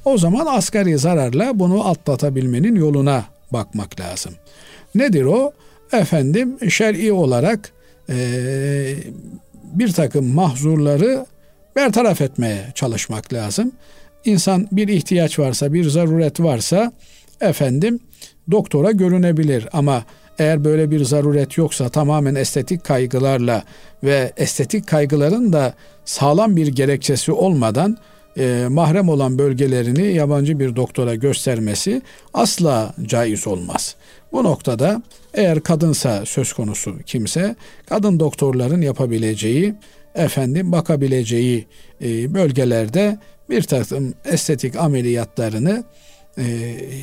O zaman asgari zararla bunu atlatabilmenin yoluna bakmak lazım. Nedir o? Efendim şer'i olarak e, bir takım mahzurları bertaraf etmeye çalışmak lazım. İnsan bir ihtiyaç varsa, bir zaruret varsa efendim doktora görünebilir ama eğer böyle bir zaruret yoksa tamamen estetik kaygılarla ve estetik kaygıların da sağlam bir gerekçesi olmadan e, mahrem olan bölgelerini yabancı bir doktora göstermesi asla caiz olmaz. Bu noktada eğer kadınsa söz konusu kimse kadın doktorların yapabileceği efendim bakabileceği e, bölgelerde bir takım estetik ameliyatlarını e,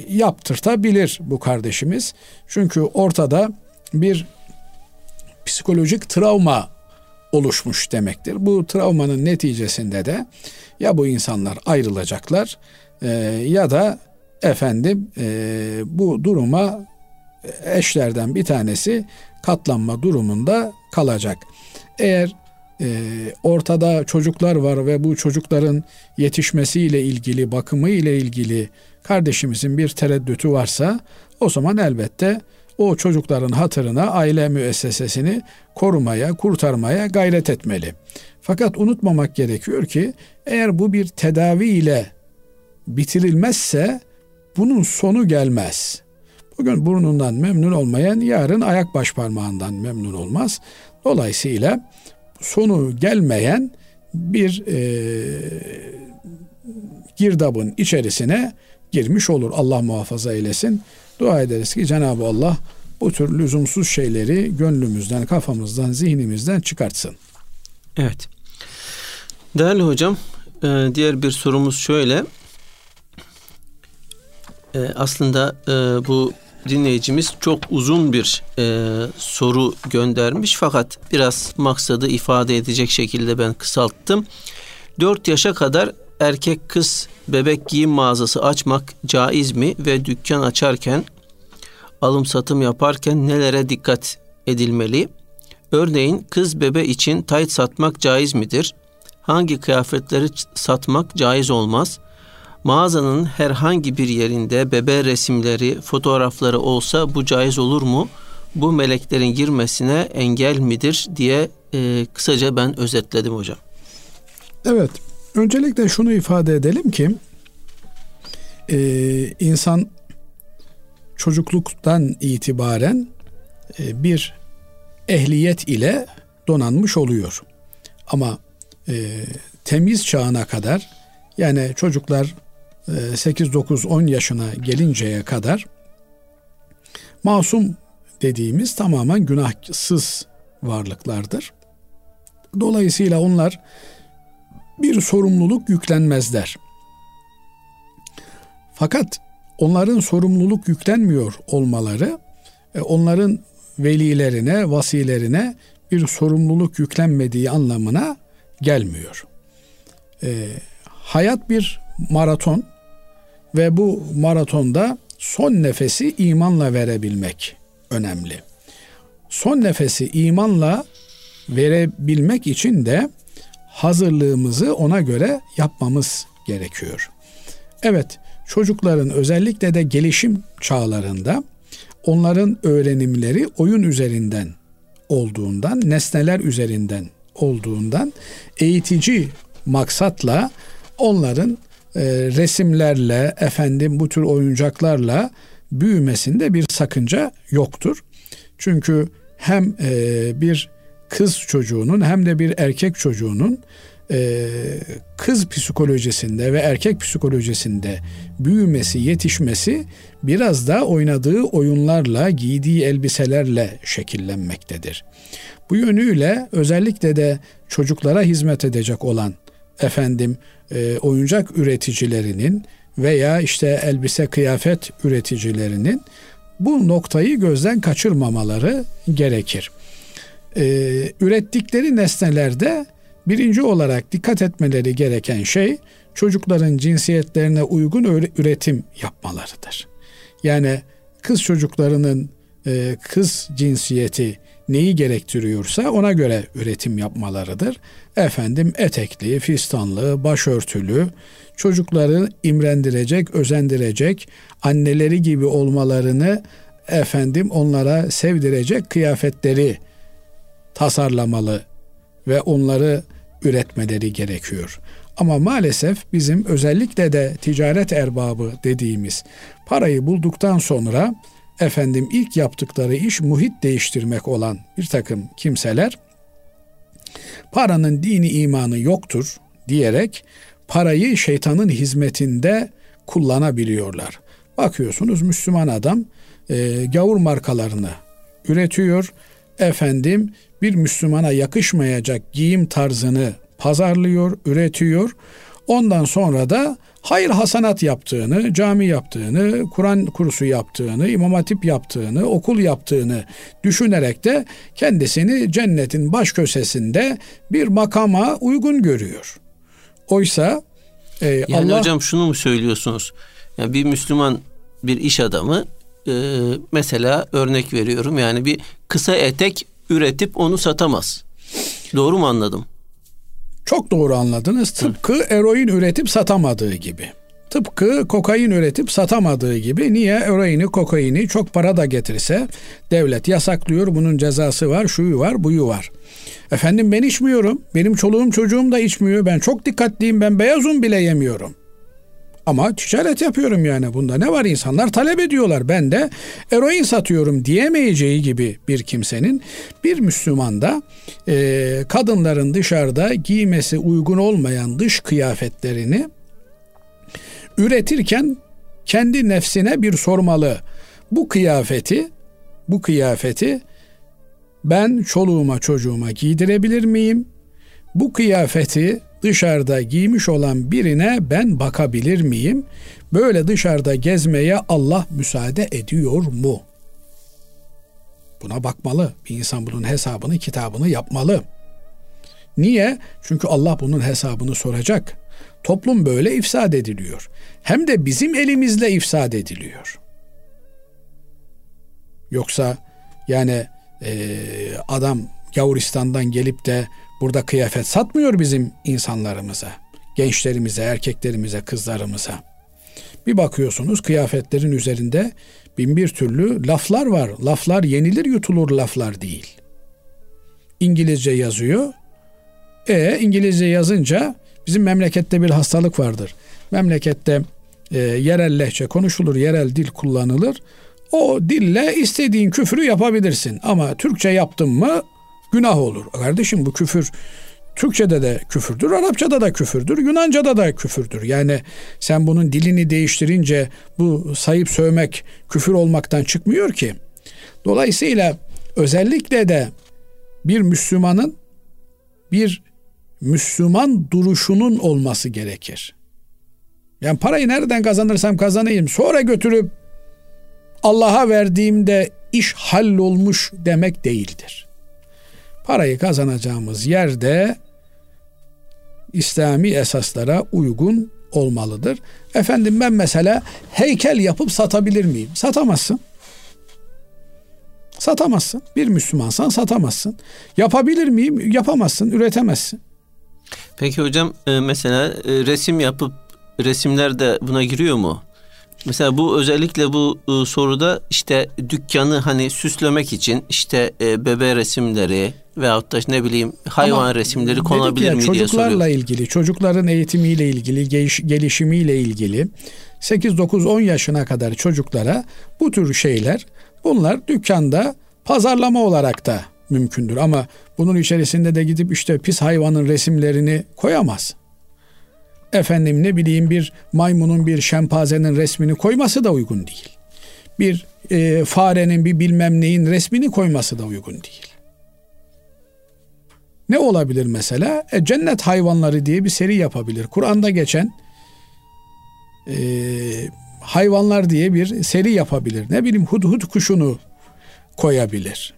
yaptırtabilir bu kardeşimiz. Çünkü ortada bir psikolojik travma oluşmuş demektir. Bu travmanın neticesinde de ya bu insanlar ayrılacaklar e, ya da efendim e, bu duruma eşlerden bir tanesi katlanma durumunda kalacak. Eğer e, ortada çocuklar var ve bu çocukların yetişmesiyle ilgili, bakımı ile ilgili kardeşimizin bir tereddütü varsa o zaman elbette o çocukların hatırına aile müessesesini korumaya, kurtarmaya gayret etmeli. Fakat unutmamak gerekiyor ki eğer bu bir tedavi ile bitirilmezse bunun sonu gelmez. Bugün burnundan memnun olmayan yarın ayak baş parmağından memnun olmaz. Dolayısıyla sonu gelmeyen bir e, girdabın içerisine girmiş olur. Allah muhafaza eylesin. Dua ederiz ki Cenab-ı Allah bu tür lüzumsuz şeyleri gönlümüzden, kafamızdan, zihnimizden çıkartsın. Evet. Değerli hocam, e, diğer bir sorumuz şöyle. E, aslında e, bu dinleyicimiz çok uzun bir soru göndermiş fakat biraz maksadı ifade edecek şekilde ben kısalttım. 4 yaşa kadar erkek kız bebek giyim mağazası açmak caiz mi ve dükkan açarken alım satım yaparken nelere dikkat edilmeli? Örneğin kız bebe için tayt satmak caiz midir? Hangi kıyafetleri satmak caiz olmaz? Mağazanın herhangi bir yerinde bebe resimleri, fotoğrafları olsa bu caiz olur mu? Bu meleklerin girmesine engel midir diye e, kısaca ben özetledim hocam. Evet, öncelikle şunu ifade edelim ki e, insan çocukluktan itibaren e, bir ehliyet ile donanmış oluyor. Ama e, temiz çağına kadar yani çocuklar e, 8, 9, 10 yaşına gelinceye kadar masum dediğimiz tamamen günahsız varlıklardır. Dolayısıyla onlar bir sorumluluk yüklenmezler. Fakat onların sorumluluk yüklenmiyor olmaları e, onların velilerine, vasilerine bir sorumluluk yüklenmediği anlamına gelmiyor. E, hayat bir maraton ve bu maratonda son nefesi imanla verebilmek önemli. Son nefesi imanla verebilmek için de hazırlığımızı ona göre yapmamız gerekiyor. Evet, çocukların özellikle de gelişim çağlarında onların öğrenimleri oyun üzerinden olduğundan, nesneler üzerinden olduğundan eğitici maksatla onların e, resimlerle, efendim bu tür oyuncaklarla büyümesinde bir sakınca yoktur. Çünkü hem e, bir kız çocuğunun hem de bir erkek çocuğunun e, kız psikolojisinde ve erkek psikolojisinde büyümesi, yetişmesi biraz da oynadığı oyunlarla, giydiği elbiselerle şekillenmektedir. Bu yönüyle özellikle de çocuklara hizmet edecek olan efendim e, oyuncak üreticilerinin veya işte elbise kıyafet üreticilerinin bu noktayı gözden kaçırmamaları gerekir. Ee, ürettikleri nesnelerde Birinci olarak dikkat etmeleri gereken şey çocukların cinsiyetlerine uygun üretim yapmalarıdır. Yani kız çocuklarının e, kız cinsiyeti neyi gerektiriyorsa ona göre üretim yapmalarıdır. Efendim etekli, fistanlı, başörtülü, çocukları imrendirecek, özendirecek, anneleri gibi olmalarını efendim onlara sevdirecek kıyafetleri tasarlamalı ve onları üretmeleri gerekiyor. Ama maalesef bizim özellikle de ticaret erbabı dediğimiz parayı bulduktan sonra efendim ilk yaptıkları iş muhit değiştirmek olan bir takım kimseler paranın dini imanı yoktur diyerek parayı şeytanın hizmetinde kullanabiliyorlar. Bakıyorsunuz Müslüman adam e, gavur markalarını üretiyor. Efendim bir Müslümana yakışmayacak giyim tarzını pazarlıyor, üretiyor. Ondan sonra da hayır hasanat yaptığını, cami yaptığını, Kur'an kursu yaptığını, imam hatip yaptığını, okul yaptığını düşünerek de kendisini cennetin baş köşesinde bir makama uygun görüyor. Oysa e, yani Allah... hocam şunu mu söylüyorsunuz? Yani bir Müslüman bir iş adamı e, mesela örnek veriyorum yani bir kısa etek üretip onu satamaz. Doğru mu anladım? Çok doğru anladınız. Tıpkı eroin üretip satamadığı gibi. Tıpkı kokain üretip satamadığı gibi niye eroini, kokaini çok para da getirse devlet yasaklıyor. Bunun cezası var, şuyu var, buyu var. Efendim ben içmiyorum. Benim çoluğum çocuğum da içmiyor. Ben çok dikkatliyim. Ben beyaz un bile yemiyorum. Ama ticaret yapıyorum yani bunda ne var insanlar talep ediyorlar. Ben de eroin satıyorum diyemeyeceği gibi bir kimsenin bir Müslümanda e, kadınların dışarıda giymesi uygun olmayan dış kıyafetlerini üretirken kendi nefsine bir sormalı. Bu kıyafeti bu kıyafeti ben çoluğuma çocuğuma giydirebilir miyim? Bu kıyafeti dışarıda giymiş olan birine ben bakabilir miyim? Böyle dışarıda gezmeye Allah müsaade ediyor mu? Buna bakmalı. Bir insan bunun hesabını, kitabını yapmalı. Niye? Çünkü Allah bunun hesabını soracak. Toplum böyle ifsad ediliyor. Hem de bizim elimizle ifsad ediliyor. Yoksa yani e, adam Gavuristan'dan gelip de burada kıyafet satmıyor bizim insanlarımıza, gençlerimize, erkeklerimize, kızlarımıza. Bir bakıyorsunuz kıyafetlerin üzerinde bin bir türlü laflar var. Laflar yenilir yutulur laflar değil. İngilizce yazıyor. E İngilizce yazınca bizim memlekette bir hastalık vardır. Memlekette e, yerel lehçe konuşulur, yerel dil kullanılır. O dille istediğin küfrü yapabilirsin. Ama Türkçe yaptın mı günah olur. Kardeşim bu küfür Türkçe'de de küfürdür, Arapça'da da küfürdür, Yunanca'da da küfürdür. Yani sen bunun dilini değiştirince bu sayıp sövmek küfür olmaktan çıkmıyor ki. Dolayısıyla özellikle de bir Müslümanın bir Müslüman duruşunun olması gerekir. Yani parayı nereden kazanırsam kazanayım sonra götürüp Allah'a verdiğimde iş hallolmuş demek değildir. Parayı kazanacağımız yerde İslami esaslara uygun olmalıdır. Efendim ben mesela heykel yapıp satabilir miyim? Satamazsın. Satamazsın. Bir Müslümansan satamazsın. Yapabilir miyim? Yapamazsın, üretemezsin. Peki hocam e, mesela e, resim yapıp resimler de buna giriyor mu? Mesela bu özellikle bu e, soruda işte dükkanı hani süslemek için işte bebe resimleri veyahut da ne bileyim hayvan Ama resimleri konabilir ya, mi diye soruyor. Çocuklarla ilgili, çocukların eğitimiyle ilgili, gelişimiyle ilgili 8 9 10 yaşına kadar çocuklara bu tür şeyler bunlar dükkanda pazarlama olarak da mümkündür ama bunun içerisinde de gidip işte pis hayvanın resimlerini koyamaz. Efendim ne bileyim bir maymunun bir şempazenin resmini koyması da uygun değil. Bir e, farenin bir bilmem neyin resmini koyması da uygun değil. Ne olabilir mesela? E, cennet hayvanları diye bir seri yapabilir. Kur'an'da geçen e, hayvanlar diye bir seri yapabilir. Ne bileyim hudhud kuşunu koyabilir.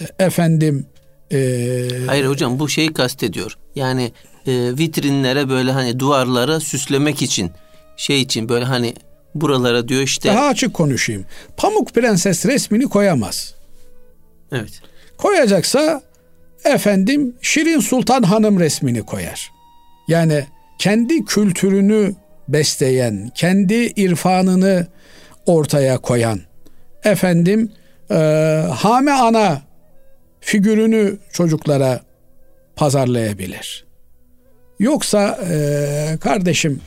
E, efendim e, Hayır hocam bu şeyi kastediyor. Yani e, vitrinlere böyle hani duvarlara süslemek için şey için böyle hani buralara diyor işte. Daha açık konuşayım. Pamuk Prenses resmini koyamaz. Evet. Koyacaksa efendim Şirin Sultan Hanım resmini koyar. Yani kendi kültürünü besleyen, kendi irfanını ortaya koyan, efendim e, Hame Ana figürünü çocuklara pazarlayabilir. Yoksa e, kardeşim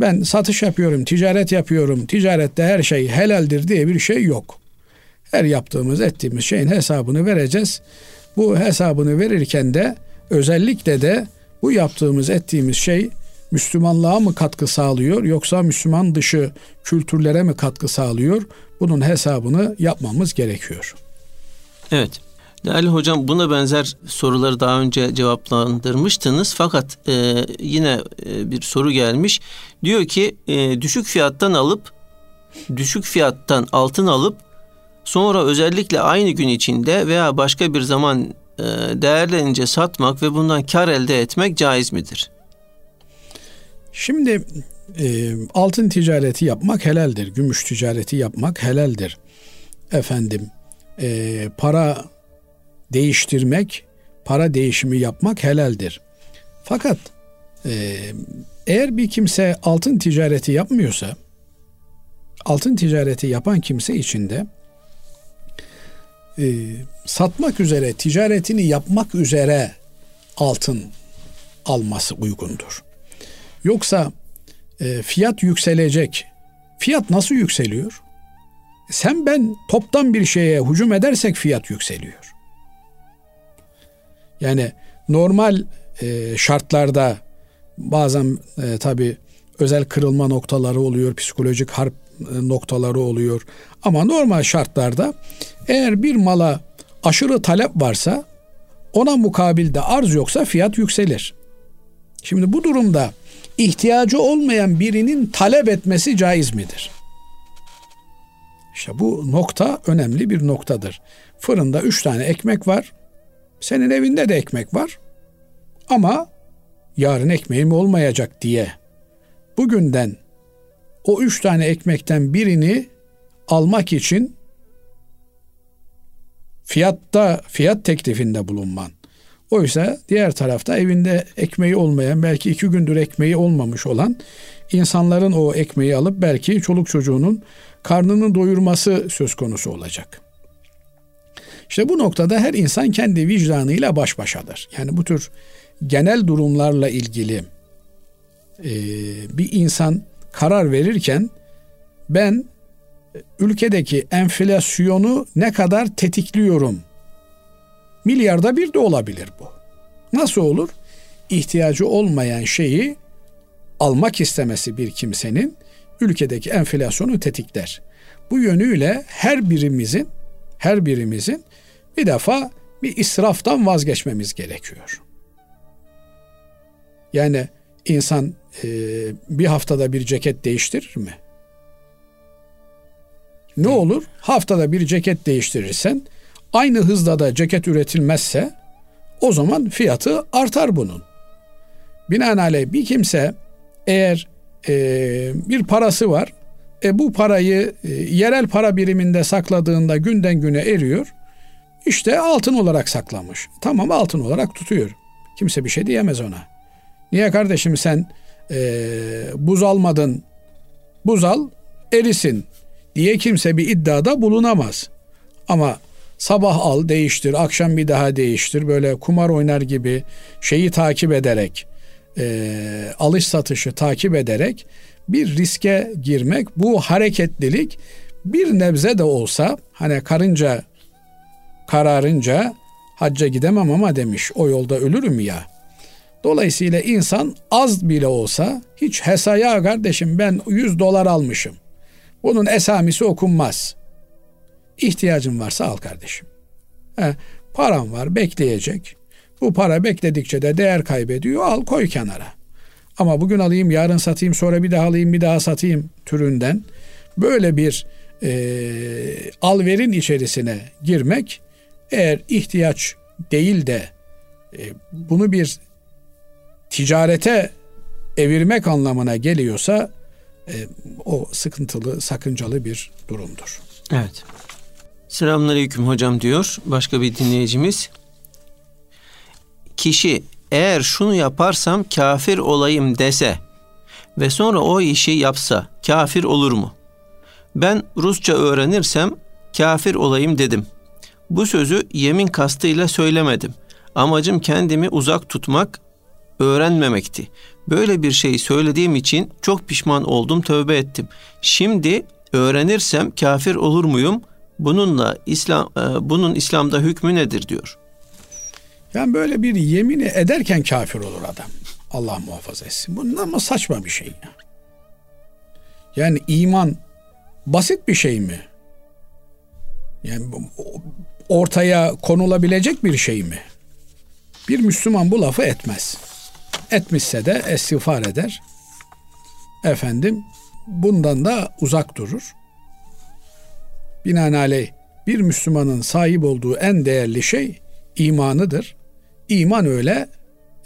ben satış yapıyorum, ticaret yapıyorum, ticarette her şey helaldir diye bir şey yok. Her yaptığımız, ettiğimiz şeyin hesabını vereceğiz. Bu hesabını verirken de özellikle de Bu yaptığımız, ettiğimiz şey Müslümanlığa mı katkı sağlıyor yoksa Müslüman dışı kültürlere mi katkı sağlıyor? Bunun hesabını yapmamız gerekiyor. Evet. Değerli hocam buna benzer soruları daha önce cevaplandırmıştınız fakat e, yine e, bir soru gelmiş. Diyor ki e, düşük fiyattan alıp düşük fiyattan altın alıp sonra özellikle aynı gün içinde veya başka bir zaman e, değerlenince satmak ve bundan kar elde etmek caiz midir? Şimdi e, altın ticareti yapmak helaldir. Gümüş ticareti yapmak helaldir. Efendim e, para değiştirmek, para değişimi yapmak helaldir. Fakat eğer bir kimse altın ticareti yapmıyorsa, altın ticareti yapan kimse içinde e, satmak üzere, ticaretini yapmak üzere altın alması uygundur. Yoksa e, fiyat yükselecek. Fiyat nasıl yükseliyor? Sen ben toptan bir şeye hücum edersek fiyat yükseliyor. Yani normal e, şartlarda bazen e, tabi özel kırılma noktaları oluyor, psikolojik harp noktaları oluyor. Ama normal şartlarda eğer bir mala aşırı talep varsa ona mukabilde arz yoksa fiyat yükselir. Şimdi bu durumda ihtiyacı olmayan birinin talep etmesi caiz midir? İşte bu nokta önemli bir noktadır. Fırında üç tane ekmek var. Senin evinde de ekmek var. Ama yarın ekmeğim olmayacak diye bugünden o üç tane ekmekten birini almak için fiyatta fiyat teklifinde bulunman. Oysa diğer tarafta evinde ekmeği olmayan belki iki gündür ekmeği olmamış olan insanların o ekmeği alıp belki çoluk çocuğunun karnını doyurması söz konusu olacak. İşte bu noktada her insan kendi vicdanıyla baş başadır. Yani bu tür genel durumlarla ilgili bir insan karar verirken ben ülkedeki enflasyonu ne kadar tetikliyorum? Milyarda bir de olabilir bu. Nasıl olur? İhtiyacı olmayan şeyi almak istemesi bir kimsenin ülkedeki enflasyonu tetikler. Bu yönüyle her birimizin her birimizin bir defa bir israftan vazgeçmemiz gerekiyor. Yani insan e, bir haftada bir ceket değiştirir mi? Ne olur? Haftada bir ceket değiştirirsen aynı hızda da ceket üretilmezse o zaman fiyatı artar bunun. Binaenaleyh bir kimse eğer e, bir parası var, e, bu parayı e, yerel para biriminde sakladığında günden güne eriyor. İşte altın olarak saklamış. Tamam altın olarak tutuyor. Kimse bir şey diyemez ona. Niye kardeşim sen e, buz almadın, buz al erisin diye kimse bir iddiada bulunamaz. Ama sabah al değiştir, akşam bir daha değiştir. Böyle kumar oynar gibi şeyi takip ederek, e, alış satışı takip ederek bir riske girmek, bu hareketlilik bir nebze de olsa hani karınca kararınca hacca gidemem ama demiş o yolda ölürüm ya. Dolayısıyla insan az bile olsa hiç hesaya kardeşim ben 100 dolar almışım. Bunun esamisi okunmaz. İhtiyacın varsa al kardeşim. He, param var bekleyecek. Bu para bekledikçe de değer kaybediyor. Al koy kenara. Ama bugün alayım yarın satayım sonra bir daha alayım bir daha satayım türünden böyle bir e, alverin içerisine girmek eğer ihtiyaç değil de e, bunu bir ticarete evirmek anlamına geliyorsa e, o sıkıntılı, sakıncalı bir durumdur. Evet. Selamünaleyküm hocam diyor başka bir dinleyicimiz. Kişi eğer şunu yaparsam kafir olayım dese ve sonra o işi yapsa kafir olur mu? Ben Rusça öğrenirsem kafir olayım dedim. Bu sözü yemin kastıyla söylemedim. Amacım kendimi uzak tutmak, öğrenmemekti. Böyle bir şey söylediğim için çok pişman oldum, tövbe ettim. Şimdi öğrenirsem kafir olur muyum? Bununla İslam e, bunun İslam'da hükmü nedir diyor. Yani böyle bir yemini ederken kafir olur adam. Allah muhafaza etsin. Bu ama saçma bir şey ya. Yani iman basit bir şey mi? Yani ortaya konulabilecek bir şey mi? Bir Müslüman bu lafı etmez. Etmişse de istiğfar eder. Efendim bundan da uzak durur. Binaenaleyh bir Müslümanın sahip olduğu en değerli şey imanıdır. İman öyle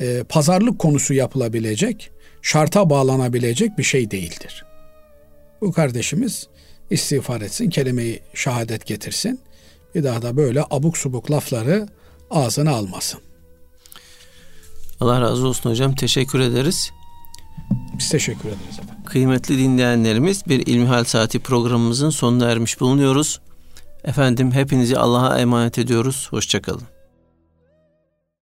e, pazarlık konusu yapılabilecek, şarta bağlanabilecek bir şey değildir. Bu kardeşimiz istiğfar etsin, kelimeyi şehadet getirsin. Bir daha da böyle abuk subuk lafları ağzına almasın. Allah razı olsun hocam. Teşekkür ederiz. Biz teşekkür ederiz efendim. Kıymetli dinleyenlerimiz bir İlmihal Saati programımızın sonuna ermiş bulunuyoruz. Efendim hepinizi Allah'a emanet ediyoruz. Hoşçakalın.